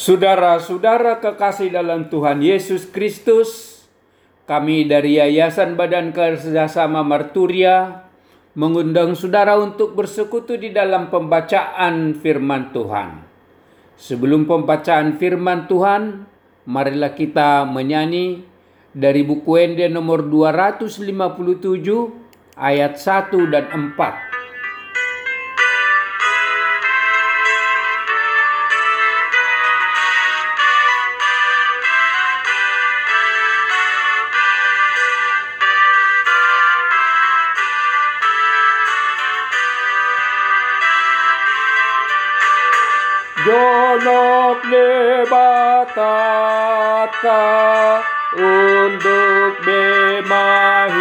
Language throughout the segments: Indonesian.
Saudara-saudara kekasih dalam Tuhan Yesus Kristus, kami dari Yayasan Badan Kerjasama Marturia mengundang saudara untuk bersekutu di dalam pembacaan firman Tuhan. Sebelum pembacaan firman Tuhan, marilah kita menyanyi dari buku Ende nomor 257 ayat 1 dan 4. Jonok debatata untuk bemahika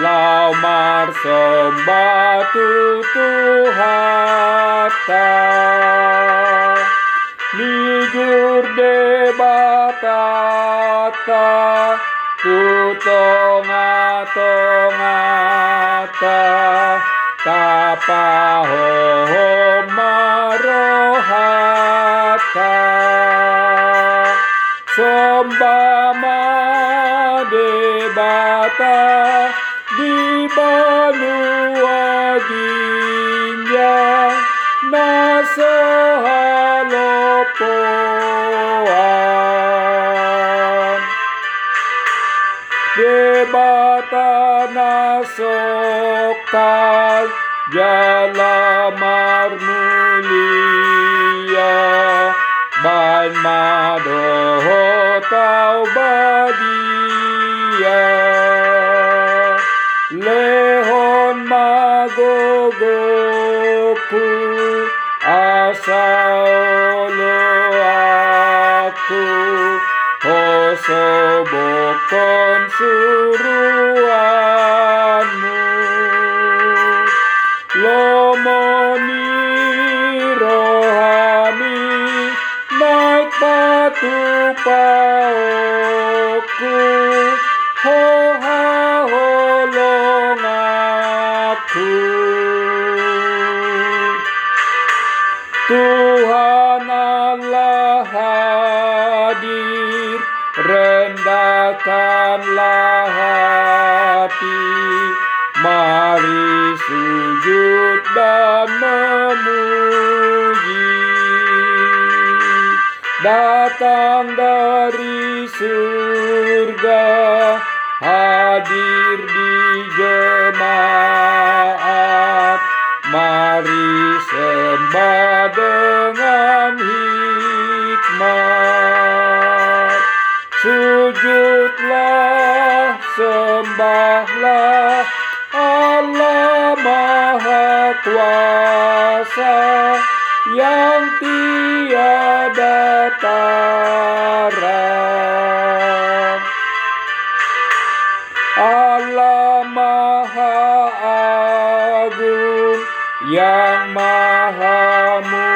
Laumar sombatu tuhata. Nijur debatata tutonga-tongata. Tapaho Sombama debata di banua ginja nasohalopoan. Debata nasokal jalamar mulia tau badia lehon magogoku asaolo aku. Hosobokon suruanmu lomoni rohani naik batu pauku Mari sujud dan memuji Datang dari surga Kuasa yang tiada tara. Allah Maha Agung yang Maha Mulia,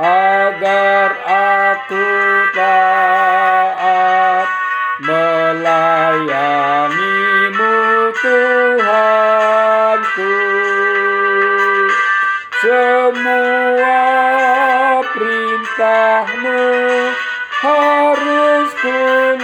agar aku taat melayanimu Tuhanku. Semua perintahmu harus kulakukan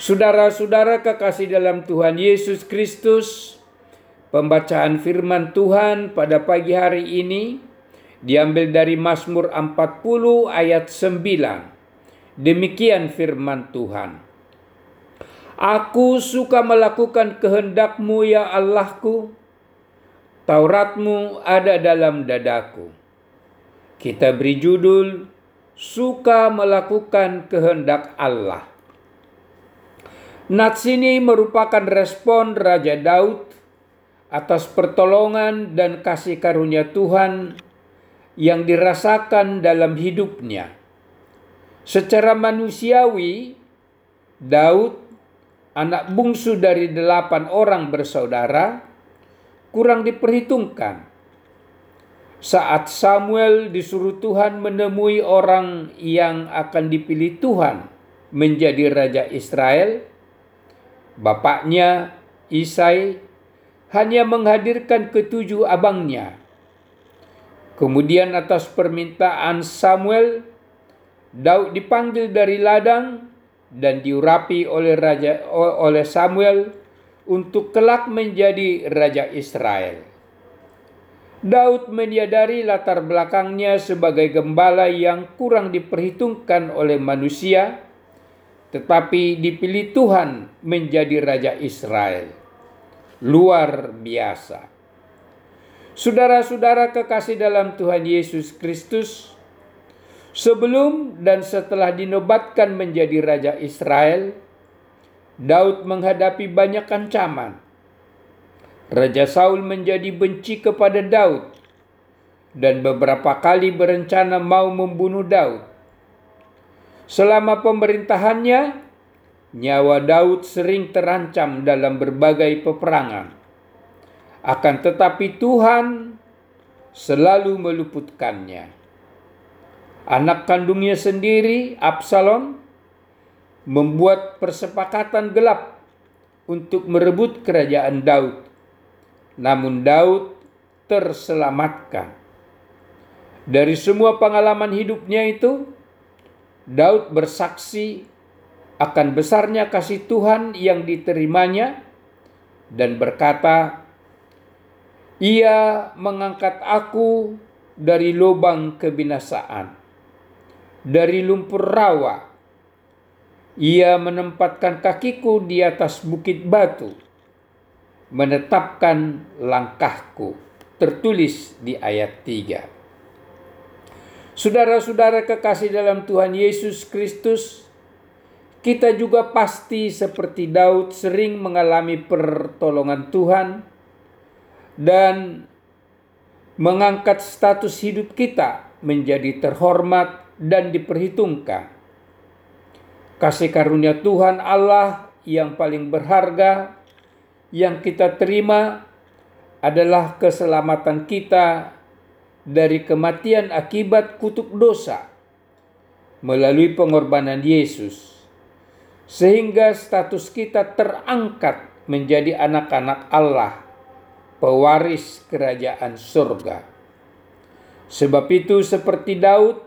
Saudara-saudara kekasih dalam Tuhan Yesus Kristus, pembacaan firman Tuhan pada pagi hari ini diambil dari Mazmur 40 ayat 9. Demikian firman Tuhan. Aku suka melakukan kehendakmu ya Allahku. Tauratmu ada dalam dadaku. Kita beri judul Suka melakukan kehendak Allah. Nats ini merupakan respon Raja Daud atas pertolongan dan kasih karunia Tuhan yang dirasakan dalam hidupnya. Secara manusiawi, Daud, anak bungsu dari delapan orang bersaudara, kurang diperhitungkan. Saat Samuel disuruh Tuhan menemui orang yang akan dipilih Tuhan menjadi raja Israel, bapaknya Isai hanya menghadirkan ketujuh abangnya. Kemudian atas permintaan Samuel, Daud dipanggil dari ladang dan diurapi oleh raja oleh Samuel untuk kelak menjadi raja Israel. Daud menyadari latar belakangnya sebagai gembala yang kurang diperhitungkan oleh manusia, tetapi dipilih Tuhan menjadi raja Israel. Luar biasa. Saudara-saudara kekasih dalam Tuhan Yesus Kristus, Sebelum dan setelah dinobatkan menjadi raja Israel, Daud menghadapi banyak ancaman. Raja Saul menjadi benci kepada Daud dan beberapa kali berencana mau membunuh Daud. Selama pemerintahannya, nyawa Daud sering terancam dalam berbagai peperangan. Akan tetapi Tuhan selalu meluputkannya anak kandungnya sendiri, Absalom, membuat persepakatan gelap untuk merebut kerajaan Daud. Namun Daud terselamatkan. Dari semua pengalaman hidupnya itu, Daud bersaksi akan besarnya kasih Tuhan yang diterimanya dan berkata, "Ia mengangkat aku dari lubang kebinasaan dari lumpur rawa. Ia menempatkan kakiku di atas bukit batu, menetapkan langkahku. Tertulis di ayat 3. Saudara-saudara kekasih dalam Tuhan Yesus Kristus, kita juga pasti seperti Daud sering mengalami pertolongan Tuhan dan mengangkat status hidup kita menjadi terhormat dan diperhitungkan. Kasih karunia Tuhan Allah yang paling berharga yang kita terima adalah keselamatan kita dari kematian akibat kutuk dosa melalui pengorbanan Yesus, sehingga status kita terangkat menjadi anak-anak Allah, pewaris kerajaan surga. Sebab itu, seperti Daud,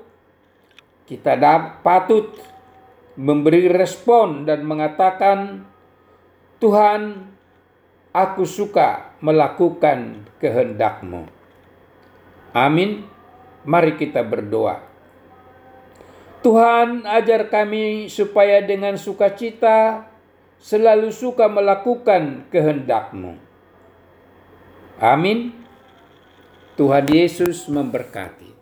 kita patut memberi respon dan mengatakan, Tuhan, aku suka melakukan kehendakmu. Amin. Mari kita berdoa. Tuhan, ajar kami supaya dengan sukacita selalu suka melakukan kehendakmu. Amin. Tuhan Yesus memberkati.